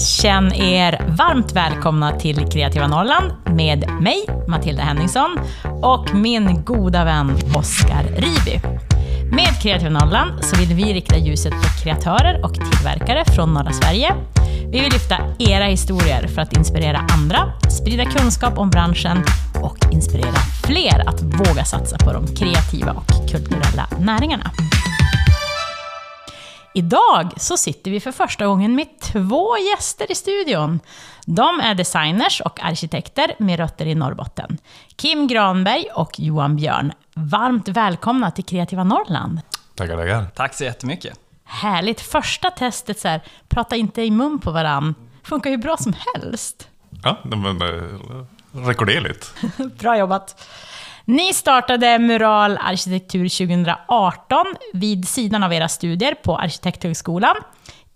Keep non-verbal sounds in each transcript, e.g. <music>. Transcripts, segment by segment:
Känn er varmt välkomna till Kreativa Norrland med mig, Matilda Henningsson, och min goda vän Oskar Riby. Med Kreativa Norrland så vill vi rikta ljuset på kreatörer och tillverkare från norra Sverige. Vi vill lyfta era historier för att inspirera andra, sprida kunskap om branschen och inspirera fler att våga satsa på de kreativa och kulturella näringarna. Idag så sitter vi för första gången med två gäster i studion. De är designers och arkitekter med rötter i Norrbotten. Kim Granberg och Johan Björn. Varmt välkomna till Kreativa Norrland. Tackar, tackar. Tack så jättemycket. Härligt. Första testet, så här, prata inte i mun på varann. Funkar ju bra som helst. Ja, men rekorderligt. <laughs> Bra jobbat. Ni startade Mural Arkitektur 2018 vid sidan av era studier på Arkitekthögskolan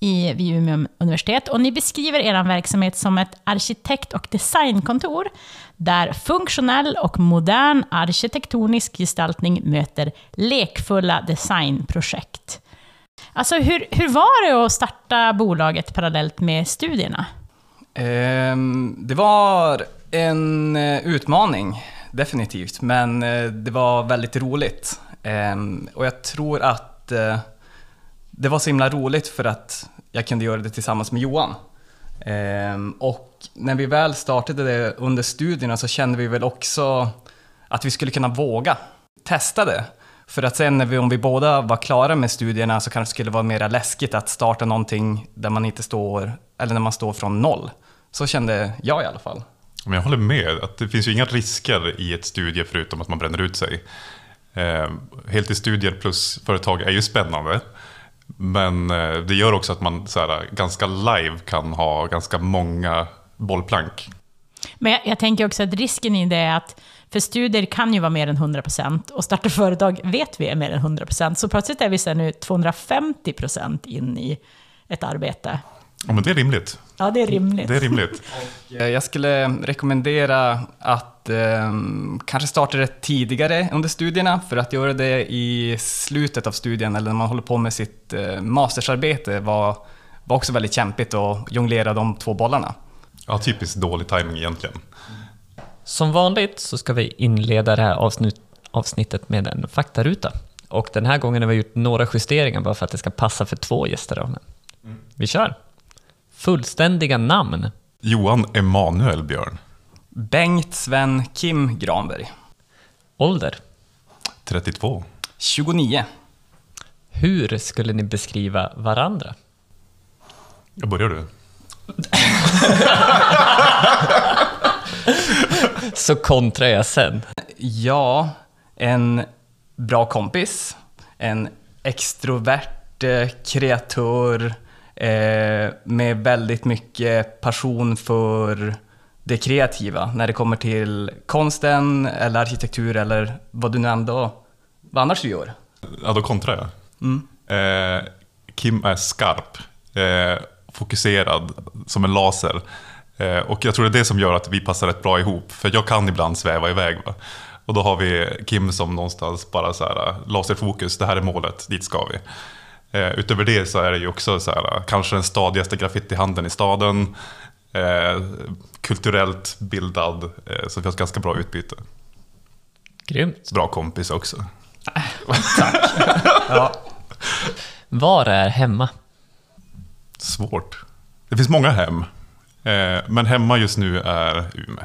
i, vid Umeå universitet. Och ni beskriver er verksamhet som ett arkitekt och designkontor där funktionell och modern arkitektonisk gestaltning möter lekfulla designprojekt. Alltså, hur, hur var det att starta bolaget parallellt med studierna? Ehm, det var en eh, utmaning, definitivt, men eh, det var väldigt roligt. Ehm, och jag tror att eh, det var så himla roligt för att jag kunde göra det tillsammans med Johan. Ehm, och när vi väl startade det under studierna så kände vi väl också att vi skulle kunna våga testa det. För att sen när vi, om vi båda var klara med studierna så kanske det skulle vara mer läskigt att starta någonting där man inte står, eller när man står från noll. Så kände jag i alla fall. Men jag håller med, att det finns ju inga risker i ett studie förutom att man bränner ut sig. Eh, heltidsstudier plus företag är ju spännande. Men eh, det gör också att man så här, ganska live kan ha ganska många bollplank. Men jag, jag tänker också att risken i det är att för studier kan ju vara mer än 100% och starta företag vet vi är mer än 100%. Så plötsligt är vi sen nu 250% in i ett arbete. Ja, men det är rimligt. Ja, det är rimligt. Det är rimligt. <laughs> Eh, Jag skulle rekommendera att eh, kanske starta det tidigare under studierna för att göra det i slutet av studien eller när man håller på med sitt eh, mastersarbete var, var också väldigt kämpigt att jonglera de två bollarna. Ja, typiskt dålig timing egentligen. Som vanligt så ska vi inleda det här avsnitt, avsnittet med en faktaruta. Och den här gången har vi gjort några justeringar bara för att det ska passa för två gäster. Då. Vi kör! Fullständiga namn. Johan Emanuel Björn, Bengt Sven Kim Granberg, Ålder. 32. 29. Hur skulle ni beskriva varandra? Jag börjar du. <laughs> Så kontrar jag sen. Ja, en bra kompis, en extrovert eh, kreatör med väldigt mycket passion för det kreativa när det kommer till konsten eller arkitektur eller vad du nu ändå, vad annars du gör. Ja, då kontrar jag. Eh, Kim är skarp, eh, fokuserad som en laser. Eh, och jag tror det är det som gör att vi passar rätt bra ihop. För jag kan ibland sväva iväg. Va? Och då har vi Kim som någonstans bara så här, laserfokus, det här är målet, dit ska vi. Eh, utöver det så är det ju också så här, kanske den stadigaste graffitihandeln i staden. Eh, kulturellt bildad, eh, så vi har ett ganska bra utbyte. Grymt. Bra kompis också. <laughs> Ja. Var är hemma? Svårt. Det finns många hem. Eh, men hemma just nu är Umeå.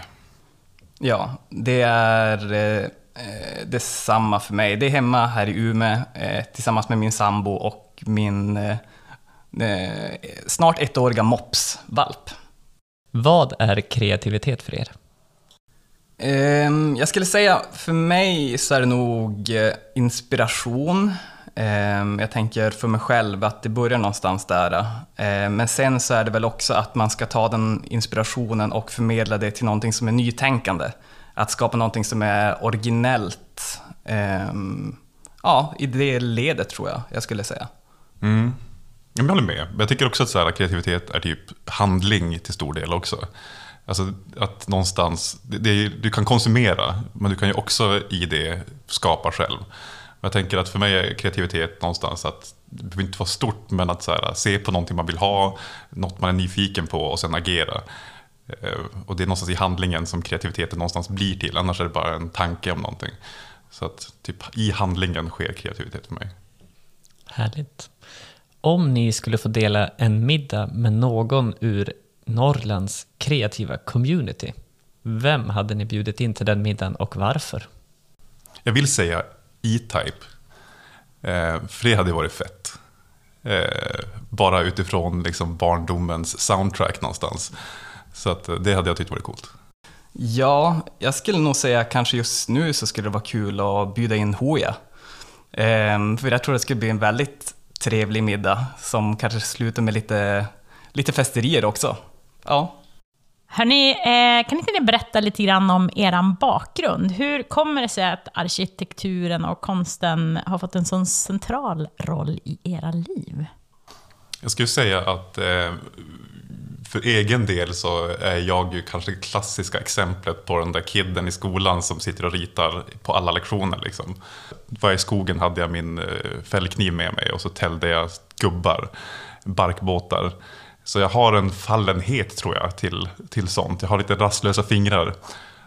Ja, det är eh, eh, detsamma för mig. Det är hemma här i Umeå eh, tillsammans med min sambo och min eh, eh, snart ettåriga mops-valp. Vad är kreativitet för er? Ehm, jag skulle säga, för mig så är det nog eh, inspiration. Ehm, jag tänker för mig själv att det börjar någonstans där. Ehm, men sen så är det väl också att man ska ta den inspirationen och förmedla det till någonting som är nytänkande. Att skapa någonting som är originellt. Ja, i det ledet tror jag jag skulle säga. Mm. Jag håller med. Men Jag tycker också att så här, kreativitet är typ handling till stor del också. Alltså att någonstans, det, det, du kan konsumera, men du kan ju också i det skapa själv. Jag tänker att för mig är kreativitet någonstans att det behöver inte vara stort, men att så här, se på någonting man vill ha, något man är nyfiken på och sen agera. Eh, och det är någonstans i handlingen som kreativiteten någonstans blir till, annars är det bara en tanke om någonting. Så att typ i handlingen sker kreativitet för mig. Härligt. Om ni skulle få dela en middag med någon ur Norrlands kreativa community, vem hade ni bjudit in till den middagen och varför? Jag vill säga E-Type, eh, för det hade varit fett. Eh, bara utifrån liksom barndomens soundtrack någonstans. Så att, eh, det hade jag tyckt varit coolt. Ja, jag skulle nog säga kanske just nu så skulle det vara kul att bjuda in Hoja. Ehm, för jag tror det skulle bli en väldigt trevlig middag som kanske slutar med lite, lite festerier också. Ja. Hörni, eh, kan inte ni berätta lite grann om er bakgrund? Hur kommer det sig att arkitekturen och konsten har fått en sån central roll i era liv? Jag skulle säga att eh, för egen del så är jag ju kanske det klassiska exemplet på den där kidden i skolan som sitter och ritar på alla lektioner. Liksom. Var i skogen hade jag min eh, fällkniv med mig och så tällde jag gubbar, barkbåtar. Så jag har en fallenhet tror jag till, till sånt. Jag har lite rastlösa fingrar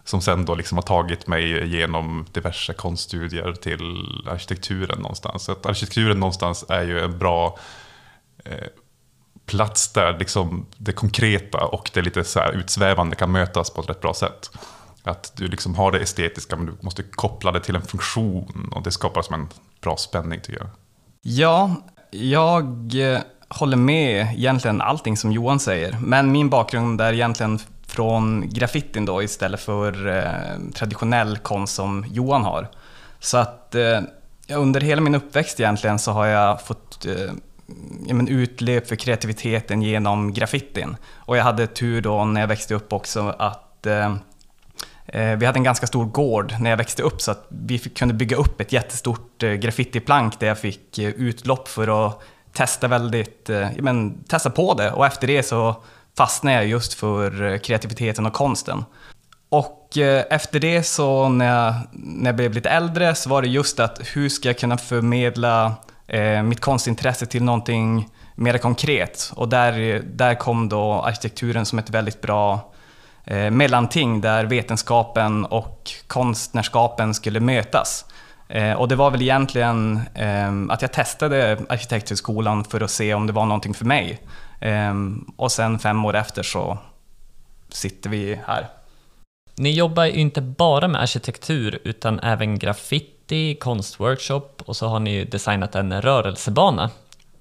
som sen då liksom har tagit mig genom diverse konststudier till arkitekturen någonstans. Så att arkitekturen någonstans är ju en bra eh, plats där liksom det konkreta och det lite så utsvävande kan mötas på ett rätt bra sätt. Att du liksom har det estetiska men du måste koppla det till en funktion och det skapar som en bra spänning tycker jag. Ja, jag eh, håller med egentligen allting som Johan säger, men min bakgrund är egentligen från graffitin då istället för eh, traditionell konst som Johan har. Så att eh, under hela min uppväxt egentligen så har jag fått eh, ja, men utlöp för kreativiteten genom graffitin. Och jag hade tur då när jag växte upp också att eh, eh, vi hade en ganska stor gård när jag växte upp så att vi fick, kunde bygga upp ett jättestort eh, graffitiplank där jag fick eh, utlopp för att testa väldigt, eh, men, testa på det och efter det så fastnade jag just för eh, kreativiteten och konsten. Och eh, efter det så när jag, när jag blev lite äldre så var det just att hur ska jag kunna förmedla eh, Eh, mitt konstintresse till någonting mer konkret. Och där, där kom då arkitekturen som ett väldigt bra eh, mellanting där vetenskapen och konstnärskapen skulle mötas. Eh, och det var väl egentligen eh, att jag testade Arkitekthögskolan för att se om det var någonting för mig. Eh, och sen fem år efter så sitter vi här. Ni jobbar ju inte bara med arkitektur utan även graffiti, konstworkshop och så har ni designat en rörelsebana.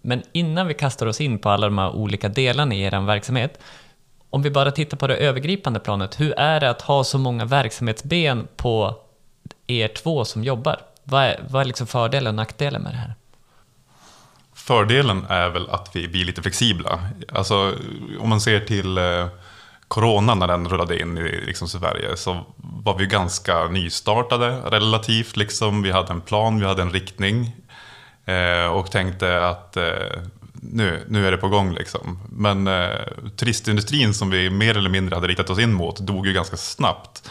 Men innan vi kastar oss in på alla de här olika delarna i er verksamhet, om vi bara tittar på det övergripande planet, hur är det att ha så många verksamhetsben på er två som jobbar? Vad är, vad är liksom fördelen och nackdelen med det här? Fördelen är väl att vi blir lite flexibla. Alltså, om man ser till eh, Corona när den rullade in i liksom, Sverige så var vi ganska nystartade relativt. Liksom. Vi hade en plan, vi hade en riktning eh, och tänkte att eh, nu, nu är det på gång. Liksom. Men eh, turistindustrin som vi mer eller mindre hade riktat oss in mot dog ju ganska snabbt.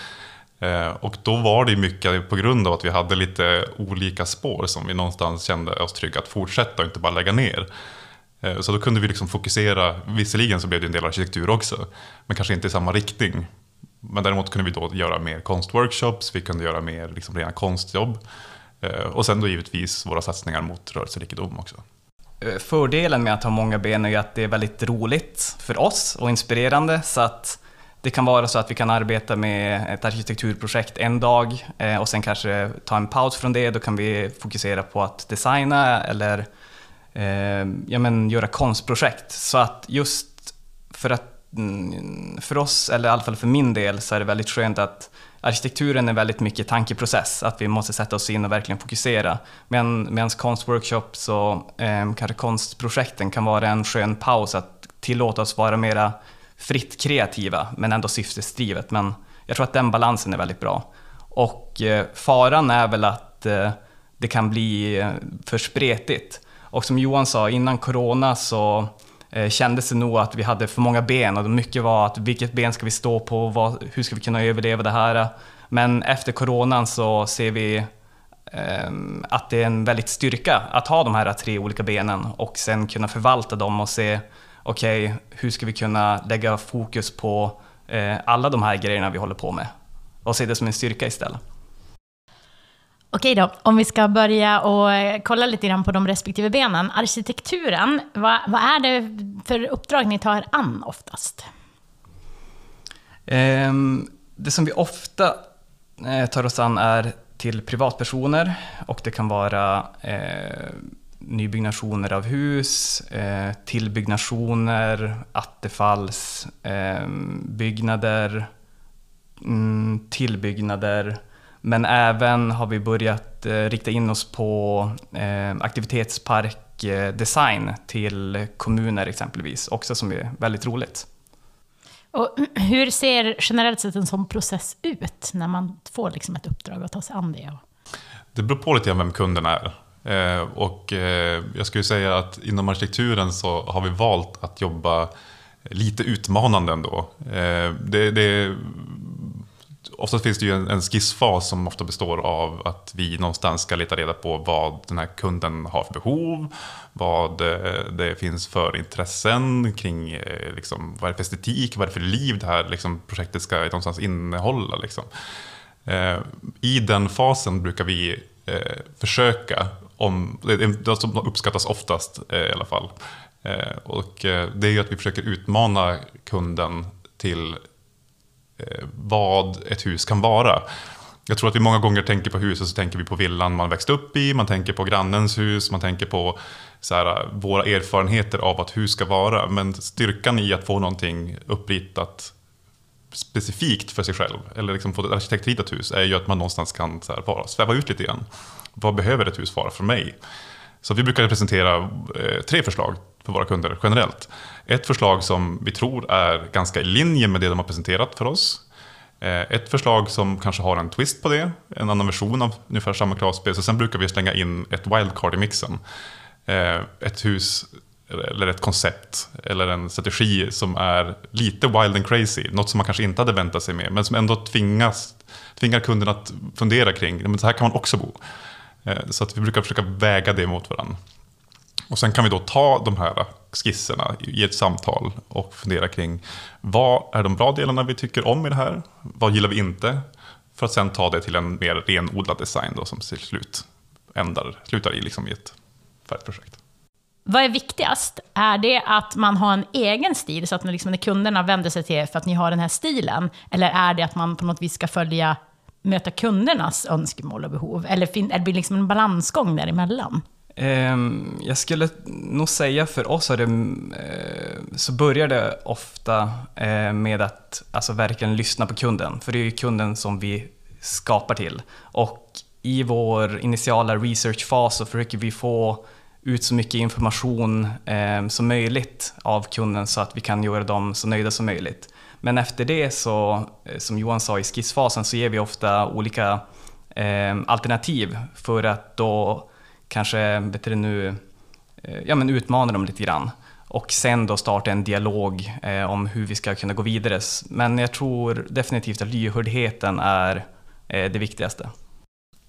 Eh, och då var det mycket på grund av att vi hade lite olika spår som vi någonstans kände oss trygga att fortsätta och inte bara lägga ner. Eh, så då kunde vi liksom fokusera, visserligen så blev det en del arkitektur också, men kanske inte i samma riktning. Men däremot kunde vi då göra mer konstworkshops, vi kunde göra mer liksom rena konstjobb. Eh, och sen då givetvis våra satsningar mot rörelserikedom också. Eh, fördelen med att ha många ben är ju att det är väldigt roligt för oss och inspirerande. Så att det kan vara så att vi kan arbeta med ett arkitekturprojekt en dag och sen kanske ta en paus från det. Då kan vi fokusera på att designa eller eh, ja, men göra konstprojekt. Så att just för, att, mm, för oss, eller i alla fall för min del, så är det väldigt skönt att arkitekturen är väldigt mycket tankeprocess, att vi måste sätta oss in och verkligen fokusera. Men, medan konstworkshops och eh, kanske konstprojekten kan vara en skön paus att tillåta oss vara mera fritt kreativa men ändå syftesdrivet. Men jag tror att den balansen är väldigt bra. Och eh, faran är väl att eh, det kan bli eh, för spretigt. Och som Johan sa, innan corona så eh, kändes det nog att vi hade för många ben och mycket var att vilket ben ska vi stå på, vad, hur ska vi kunna överleva det här? Men efter coronan så ser vi eh, att det är en väldigt styrka att ha de här tre olika benen och sen kunna förvalta dem och se okej, okay, hur ska vi kunna lägga fokus på eh, alla de här grejerna vi håller på med och se det som en styrka istället. Okej då, om vi ska börja och eh, kolla lite grann på de respektive benen. Arkitekturen, vad, vad är det för uppdrag ni tar an oftast? Ehm, det som vi ofta eh, tar oss an är till privatpersoner och det kan vara eh, nybyggnationer av hus, eh, tillbyggnationer, attefallsbyggnader, ehm, eh, mm, tillbyggnader. Men även har vi börjat eh, rikta in oss på eh, aktivitetsparkdesign till kommuner exempelvis, också som är väldigt roligt. Och <clears throat> hur ser generellt sett en sån process ut när man får liksom ett uppdrag att ta sig an det? Det beror på lite grann vem kunden är. Eh, och jag skulle säga att inom arkitekturen så har vi valt att jobba lite utmanande ändå. Det, det, oftast finns det ju en, en skissfas som ofta består av att vi någonstans ska leta reda på vad den här kunden har för behov, vad eh, det finns för intressen kring eh, liksom, vad är det för estetik, vad är det för liv det här liksom, projektet ska någonstans innehålla. Liksom. Eh, I den fasen brukar vi försöka om, det som uppskattas oftast eh, i alla fall. Eh, och eh, det är ju att vi försöker utmana kunden till Eh, vad ett hus kan vara. Jag tror att vi många gånger tänker på huset så tänker vi på villan man växt upp i, man tänker på grannens hus, man tänker på så här, våra erfarenheter av att hus ska vara. Men styrkan i att få någonting uppritat specifikt för sig själv, eller liksom få ett arkitektritat hus, är ju att man någonstans kan så här, bara sväva ut lite grann vad behöver ett hus vara för mig? Så vi brukar presentera eh, tre förslag för våra kunder generellt. Ett förslag som vi tror är ganska i linje med det de har presenterat för oss. Eh, ett förslag som kanske har en twist på det, en annan version av ungefär samma kravspel. Så sen brukar vi slänga in ett wildcard i mixen. Eh, ett hus eller ett koncept eller en strategi som är lite wild and crazy. Något som man kanske inte hade väntat sig med, men som ändå tvingas, tvingar kunden att fundera kring, men så här kan man också bo. Eh, så att vi brukar försöka väga det mot varandra. Och sen kan vi då ta de här skisserna i ett samtal och fundera kring vad är de bra delarna vi tycker om i det här? Vad gillar vi inte? För att sen ta det till en mer renodlad design då, som till slut ändar, slutar i, liksom i ett färdigt projekt. Vad är viktigast? Är det att man har en egen stil, så att när, liksom, när kunderna vänder sig till er för att ni har den här stilen? Eller är det att man på något vis ska följa möta kundernas önskemål och behov? Eller det blir liksom en balansgång däremellan? Ehm, jag skulle nog säga för oss det, eh, så börjar det ofta eh, med att alltså, verkligen lyssna på kunden. För det är ju kunden som vi skapar till. Och i vår initiala researchfas så försöker vi få ut så mycket information ehm, som möjligt av kunden så att vi kan göra dem så nöjda som möjligt. Men efter det så, eh, som Johan sa i skissfasen, så ger vi ofta olika ehm, alternativ för att då kanske, vet du nu, eh, ja men utmana dem lite grann. Och sen då starta en dialog eh, om hur vi ska kunna gå vidare. Men jag tror definitivt att lyhördheten är eh, det viktigaste.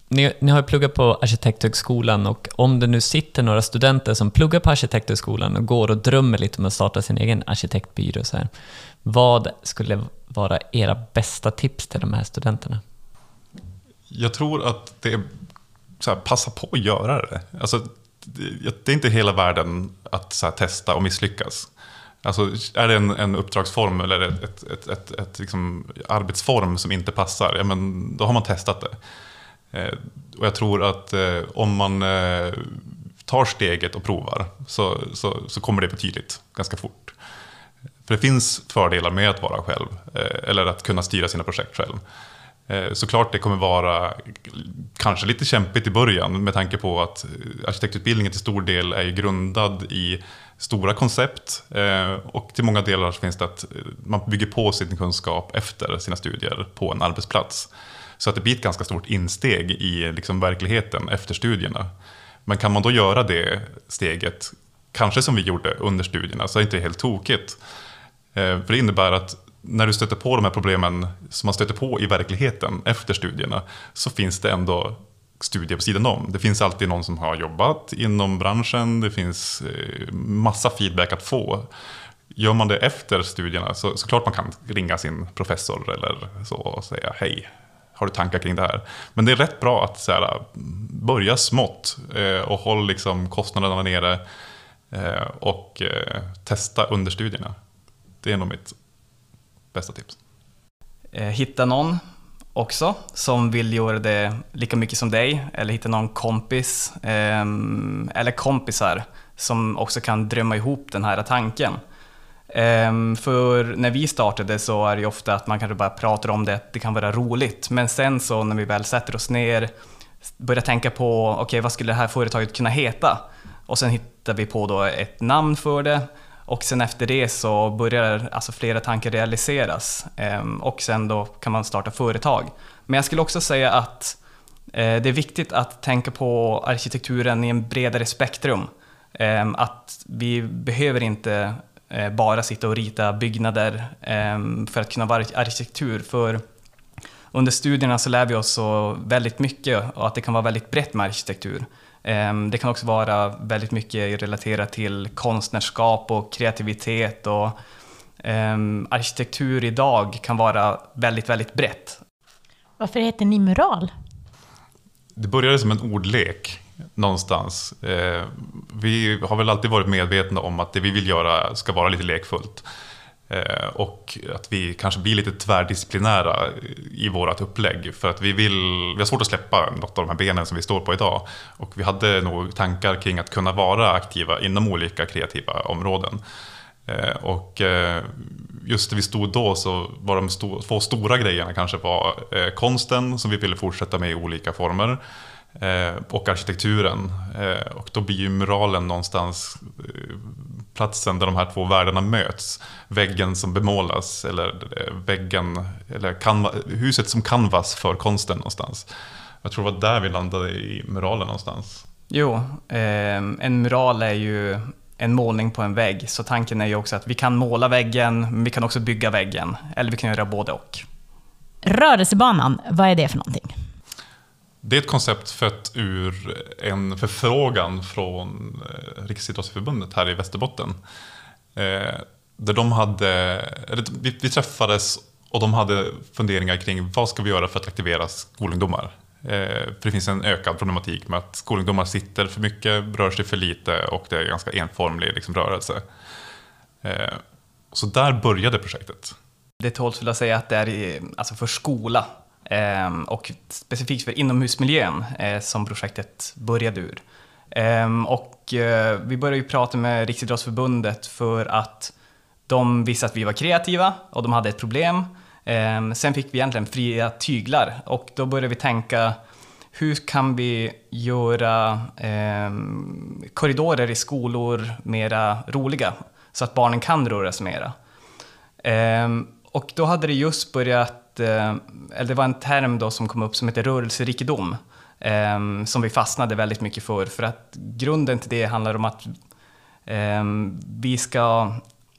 Ni, ni, har ju pluggat på Arkitekthögskolan och om det nu sitter några studenter som pluggar på Arkitekthögskolan och går och drömmer lite om att starta sin egen arkitektbyrå, så här, vad skulle vara era bästa tips till de här studenterna? Jag tror att det är så här, passa på att göra det. Alltså, det är inte hela världen att här, testa och misslyckas. Alltså, är det en, en uppdragsform eller ett, ett, ett, ett, ett liksom arbetsform som inte passar, ja, men då har man testat det. Eh, och jag tror att eh, om man eh, tar steget och provar så, så, så kommer det betydligt ganska fort. För det finns fördelar med att vara själv, eh, eller att kunna styra sina projekt själv. Eh, såklart det kommer vara kanske lite kämpigt i början med tanke på att arkitektutbildningen till stor del är grundad i stora koncept eh, och till många delar finns det att man bygger på sin kunskap efter sina studier på en arbetsplats. Så att det blir ett ganska stort insteg i liksom verkligheten efter studierna. Men kan man då göra det steget, kanske som vi gjorde under studierna, så är det inte helt tokigt. Eh, för det innebär att när du stöter på de här problemen som man stöter på i verkligheten efter studierna så finns det ändå studier på sidan om. Det finns alltid någon som har jobbat inom branschen, det finns eh, massa feedback att få. Gör man det efter studierna så såklart man kan ringa sin professor eller så och säga hej, har du tankar kring det här? Men det är rätt bra att så här, börja smått eh, och håll liksom kostnaderna nere eh, och testa under studierna. Det är nog mitt bästa tips. Eh, hitta någon också som vill göra det lika mycket som dig eller hitta någon kompis ehm, eller kompisar som också kan drömma ihop den här tanken. Ehm, för när vi startade så är det ju ofta att man kanske bara pratar om det, att det kan vara roligt. Men sen så när vi väl sätter oss ner, börjar tänka på, okej okay, vad skulle det här företaget kunna heta? Och sen hittar vi på då ett namn för det. Och sen efter det så börjar alltså flera tankar realiseras. Ehm, och sen då kan man starta företag. Men jag skulle också säga att eh, det är viktigt att tänka på arkitekturen i en bredare spektrum. Ehm, att vi behöver inte eh, bara sitta och rita byggnader ehm, för att kunna vara arkitektur. För under studierna så lär vi oss så väldigt mycket och att det kan vara väldigt brett med arkitektur. Ehm, det kan också vara väldigt mycket relaterat till konstnärskap och kreativitet och ehm, arkitektur idag kan vara väldigt, väldigt brett. Varför heter ni mural? Det började som en ordlek någonstans. Eh, vi har väl alltid varit medvetna om att det vi vill göra ska vara lite lekfullt. Eh, och att vi kanske blir lite tvärdisciplinära i vårt upplägg. För att vi, vill, vi har svårt att släppa något av de här benen som vi står på idag. Och vi hade nog tankar kring att kunna vara aktiva inom olika kreativa områden. Eh, och eh, just där vi stod då så var de två stora grejerna kanske var konsten som vi ville fortsätta med i olika former. Och arkitekturen. Och då blir ju muralen någonstans platsen där de här två världarna möts. Väggen som bemålas, eller väggen, eller canva, huset som canvas för konsten någonstans. Jag tror det var där vi landade i muralen någonstans. Jo, eh, en mural är ju en målning på en vägg, så tanken är ju också att vi kan måla väggen, men vi kan också bygga väggen. Eller vi kan göra både och. Rörelsebanan, vad är det för någonting? Det är ett koncept fött ur en förfrågan från eh, Riksidrottsförbundet här i Västerbotten. Eh, där de hade, vi, vi träffades och de hade funderingar kring vad ska vi göra för att aktivera skolungdomar. Eh, för det finns en ökad problematik med att skolungdomar sitter för mycket, rör sig för lite och det är ganska enformlig liksom, rörelse. Så där började projektet. Det tåls väl att säga att det är alltså för skola Ehm, och specifikt för inomhusmiljön eh, som projektet började ur. Ehm, och eh, vi började ju prata med Riksidrottsförbundet för att de visste att vi var kreativa och de hade ett problem. Ehm, sen fick vi egentligen fria tyglar och då började vi tänka hur kan vi göra korridorer i skolor mera roliga så att barnen kan röra sig mera och då hade det just börjat Eh, eller det var en term då som kom upp som heter rörelserikedom, eh, som vi fastnade väldigt mycket för, för att grunden till det handlar om att eh, vi ska,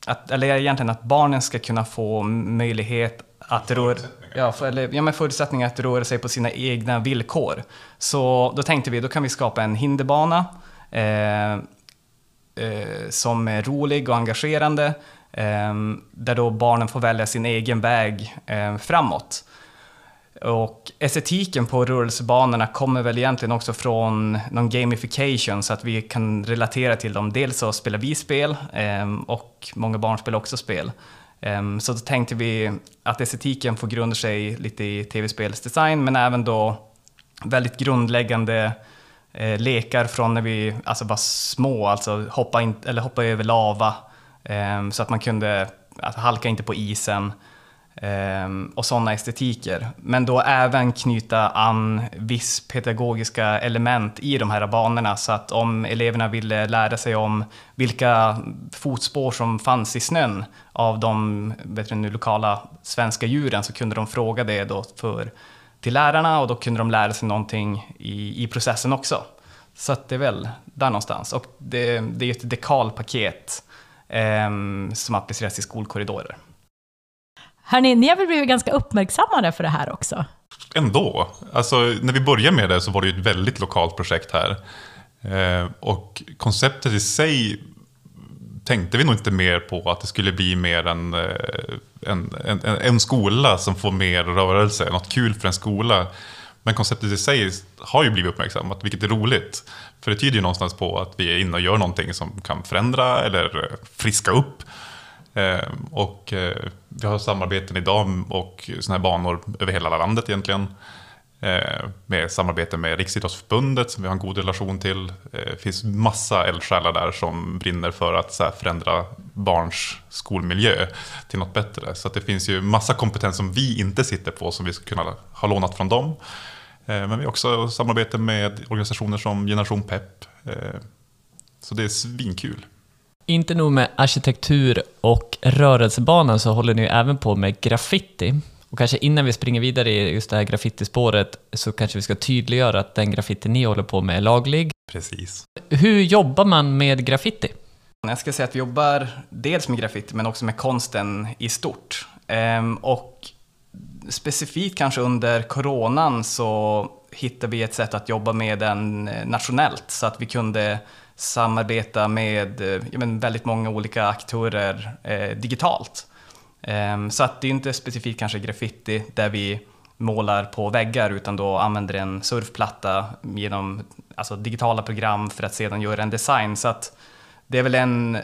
att, eller egentligen att barnen ska kunna få möjlighet att röra Ja, för, eller, ja, men förutsättningar att röra sig på sina egna villkor. Så då tänkte vi, då kan vi skapa en hinderbana eh, eh, som är rolig och engagerande Ehm, Ehm, där då barnen får välja sin egen väg ehm, framåt. Och estetiken på rörelsebanorna kommer väl egentligen också från någon gamification så att vi kan relatera till dem. Dels så spelar vi spel ehm, och många barn spelar också spel. Så då tänkte vi att estetiken får grunda sig lite i tv-spelsdesign men även då väldigt grundläggande eh, lekar från när vi alltså var små, alltså hoppa, in, eller hoppa över lava, Ehm, så att man kunde att halka inte på isen ehm, och sådana estetiker. Men då även knyta an viss pedagogiska element i de här banorna så att om eleverna ville lära sig om vilka fotspår som fanns i snön av de vet du, nu, lokala svenska djuren så kunde de fråga det då för, till lärarna och då kunde de lära sig någonting i, i processen också. Så det är väl där någonstans. Och det, det är ett dekalpaket som appliceras i skolkorridorer. Hörni, ni har väl blivit ganska uppmärksammade för det här också? ändå. Alltså, när vi började med det så var det ju ett väldigt lokalt projekt här. Eh, och konceptet i sig tänkte vi nog inte mer på att det skulle bli mer en, eh, en, en, en skola som får mer rörelse, något kul för en skola. Men konceptet i sig har ju blivit uppmärksammat, vilket är roligt. För det tyder ju någonstans på att vi är inne och gör någonting som kan förändra eller eh, friska upp. Eh, och eh, vi har samarbeten idag och sådana här banor över hela landet egentligen. Med samarbete med Riksidrottsförbundet som vi har en god relation till. Det finns massa eldsjälar där som brinner för att förändra barns skolmiljö till något bättre. Så det finns ju massa kompetens som vi inte sitter på som vi skulle kunna ha lånat från dem. Men vi har också samarbete med organisationer som Generation Pep. Så det är svinkul. Inte nog med arkitektur och rörelsebanan så håller ni även på med graffiti. Och kanske innan vi springer vidare i just det här graffitispåret så kanske vi ska tydliggöra att den graffiti ni håller på med är laglig. Precis. Hur jobbar man med graffiti? Jag ska säga att vi jobbar dels med graffiti men också med konsten i stort. Ehm, och specifikt kanske under coronan så hittade vi ett sätt att jobba med den eh, nationellt så att vi kunde samarbeta med eh, men väldigt många olika aktörer eh, digitalt. Eh, så att det är inte specifikt kanske graffiti där vi målar på väggar utan då använder en surfplatta genom alltså, digitala program för att sedan göra en design. Så att det är väl en eh,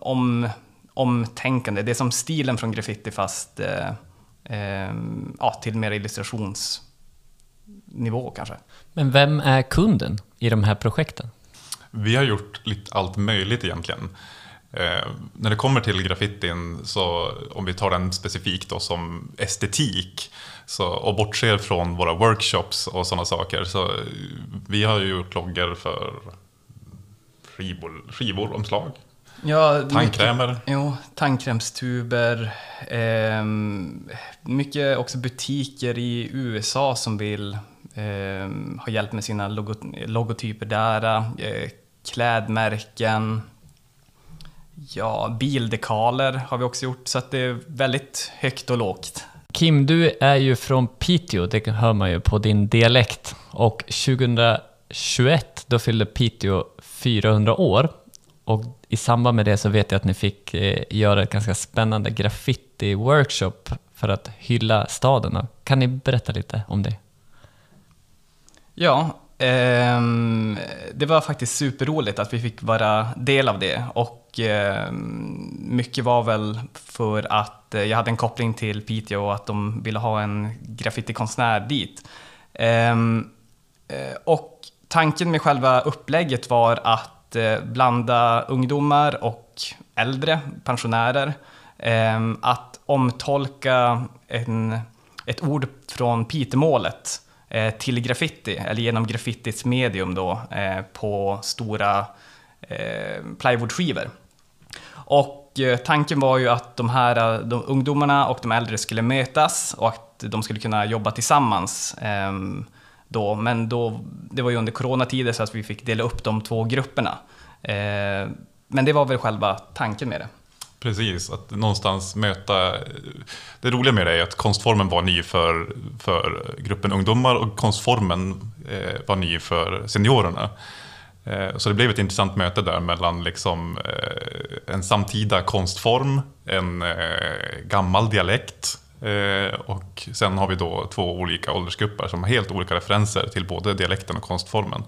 om, omtänkande, det är som stilen från graffiti fast eh, eh, ja, till mer illustrationsnivå kanske. Men vem är kunden i de här projekten? Vi har gjort lite allt möjligt egentligen. Eh, när det kommer till graffitin, så om vi tar den specifikt då som estetik så, och bortser från våra workshops och sådana saker. Så vi har ju gjort loggor för skivor, skivor omslag. Ja, Tandkrämer. Mycket, jo, tandkrämstuber. Eh, mycket också butiker i USA som vill eh, ha hjälp med sina logo, logotyper där. Eh, klädmärken, ja, bildekaler har vi också gjort, så att det är väldigt högt och lågt. Kim, du är ju från Piteå, det hör man ju på din dialekt. Och 2021, då fyllde Piteå 400 år. Och i samband med det så vet jag att ni fick eh, göra ett ganska spännande graffiti-workshop för att hylla staden. Kan ni berätta lite om det? Ja, Um, det var faktiskt superroligt att vi fick vara del av det och um, mycket var väl för att eh, jag hade en koppling till Piteå och att de ville ha en graffitikonstnär dit. Um, och tanken med själva upplägget var att eh, blanda ungdomar och äldre, pensionärer, ehm, att omtolka en, ett ord från Pitemålet eh, till graffiti, eller genom graffitis medium då, eh, på stora plywoodskivor. Och tanken var ju att de här de ungdomarna och de äldre skulle mötas och att de skulle kunna jobba tillsammans. Ehm, då, men då, det var ju under coronatider så att vi fick dela upp de två grupperna. Eh, men det var väl själva tanken med det. Precis, att någonstans möta... Det roliga med det är att konstformen var ny för, för gruppen ungdomar och konstformen eh, var ny för seniorerna. Eh, så det blev ett intressant möte där mellan liksom, eh, en samtida konstform, en eh, gammal dialekt Eh, och sen har vi då två olika åldersgrupper som har helt olika referenser till både dialekten och konstformen.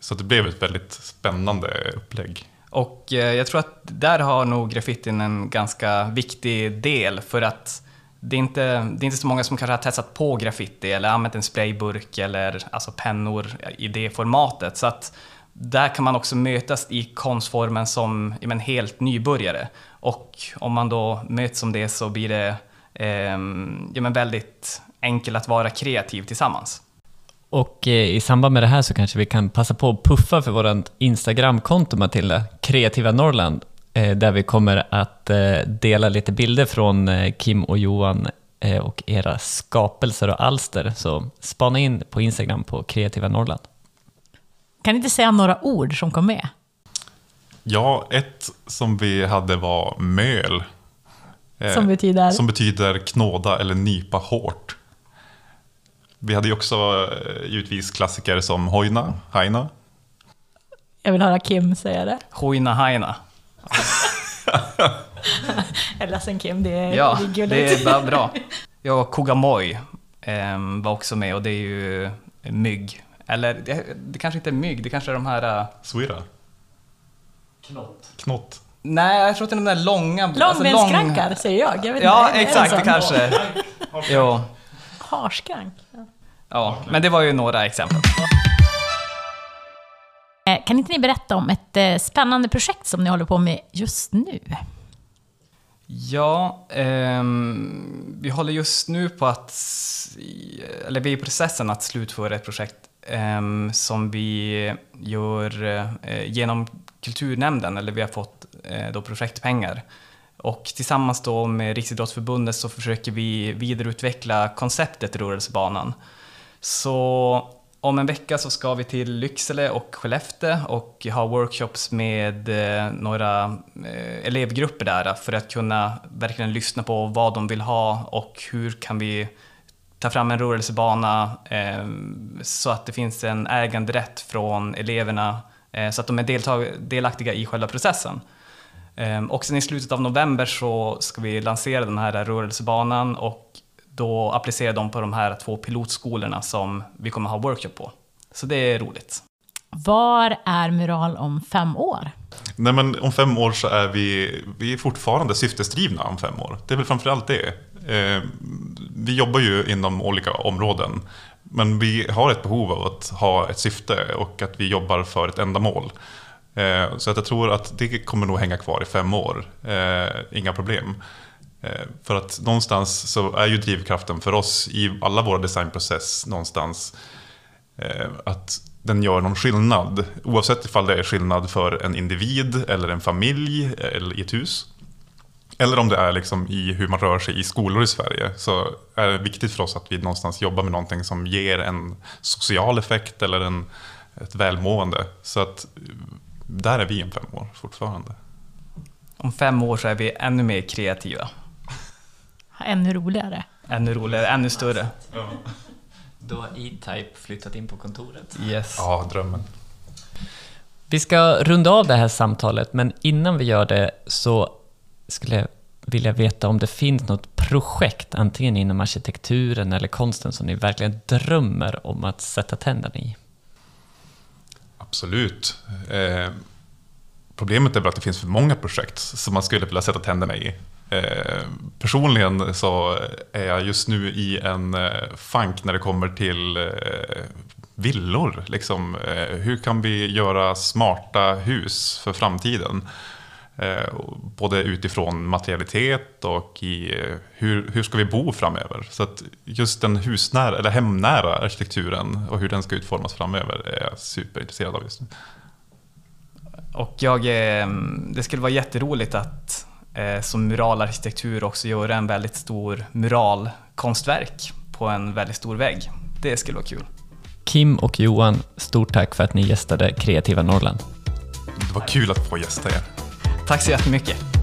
Så det blev ett väldigt spännande upplägg. Och eh, jag tror att där har nog graffitin en ganska viktig del för att det är, inte, det är inte så många som kanske har testat på graffiti eller använt en sprayburk eller alltså pennor i det formatet. Så att där kan man också mötas i konstformen som men, helt nybörjare. Och om man då möts som det så blir det ja, men väldigt enkelt att vara kreativ tillsammans. Och eh, i samband med det här så kanske vi kan passa på att puffa för vårt Instagramkonto Matilda, Kreativa Norrland, eh, där vi kommer att eh, dela lite bilder från Kim och Johan och era skapelser och alster. Så spana in på Instagram på Kreativa Norrland. Kan ni inte säga några ord som kom med? Ja, ett som vi hade var möl. Som betyder? Som betyder knåda eller nypa hårt. Vi hade ju också eh, givetvis klassiker som Hoina, Haina. Jag vill höra Kim säga det. Hoina Haina. <laughs> Jag är ledsen Kim, det är, Ja, det är det är bara bra. <laughs> Jag och Kogamoj eh, var också med och det är ju mygg. Eller det, det kanske inte är mygg, det kanske är de här... eh, Swira. Knott. Knott. Nej, jag tror att det är de där långa... Långbensskrankar säger jag. jag vet Ja, inte, exakt, det kanske... Jo, Harskrank. ja. Men det var ju några exempel. Eh, Kan inte ni berätta om ett eh, spännande projekt som ni håller på med just nu? Ja, ehm, vi håller just nu på att, eller vi är i processen att slutföra ett projekt ehm, som vi gör eh, genom Kulturnämnden, eller vi har fått eh, Eh, då projektpengar. Och tillsammans då med Riksidrottsförbundet så försöker vi vidareutveckla konceptet Rörelsebanan. Så om en vecka så ska vi till Lycksele och Skellefteå och ha workshops med eh, några eh, elevgrupper där för att kunna verkligen lyssna på vad de vill ha och hur kan vi ta fram en rörelsebana så att det finns en äganderätt från eleverna så att de är delaktiga i själva processen. Ehm, Och sen i slutet av november så ska vi lansera den här rörelsebanan och då applicera dem på de här två pilotskolorna som vi kommer ha workshop på. Så det är roligt. Var är Mural om fem år? Nej men om fem år så är vi, vi är fortfarande syftesdrivna om fem år. Det är väl framförallt det. Eh, vi jobbar ju inom olika områden. Men vi har ett behov av att ha ett syfte och att vi jobbar för ett ändamål. Eh, så att jag tror att det kommer nog hänga kvar i fem år. Eh, inga problem. Eh, För att någonstans så är ju drivkraften för oss i alla våra designprocess någonstans eh, att den gör någon skillnad. Oavsett ifall det är skillnad för en individ eller en familj eh, eller i ett hus. Eller om det är liksom i hur man rör sig i skolor i Sverige. Så är det viktigt för oss att vi någonstans jobbar med någonting som ger en social effekt eller en, ett välmående. Så att där är vi om fem år fortfarande. Om fem år så är vi ännu mer kreativa, Ännu roligare. ännu roligare, ännu större. Då har E-Type flyttat in på kontoret. Yes. Ja, drömmen. Vi ska runda av det här samtalet, men innan vi gör det så skulle jag vilja veta om det finns något projekt, antingen inom arkitekturen eller konsten, som ni verkligen drömmer om att sätta tänderna i. Absolut. Eh, problemet är bara att det finns för många projekt som man skulle vilja sätta tänderna i. Eh, personligen så är jag just nu i en eh, funk när det kommer till eh, villor. Liksom, eh, hur kan vi göra smarta hus för framtiden? Eh, både utifrån materialitet och i eh, hur, hur ska vi bo framöver? Så att just den husnära, eller hemnära arkitekturen och hur den ska utformas framöver är jag superintresserad av just nu. Och jag, eh, det skulle vara jätteroligt att som muralarkitektur också göra en väldigt stor muralkonstverk på en väldigt stor vägg. Det skulle vara kul. Kim och Johan, stort tack för att ni gästade Kreativa Norrland. Det var kul att få gästa er. Tack så jättemycket.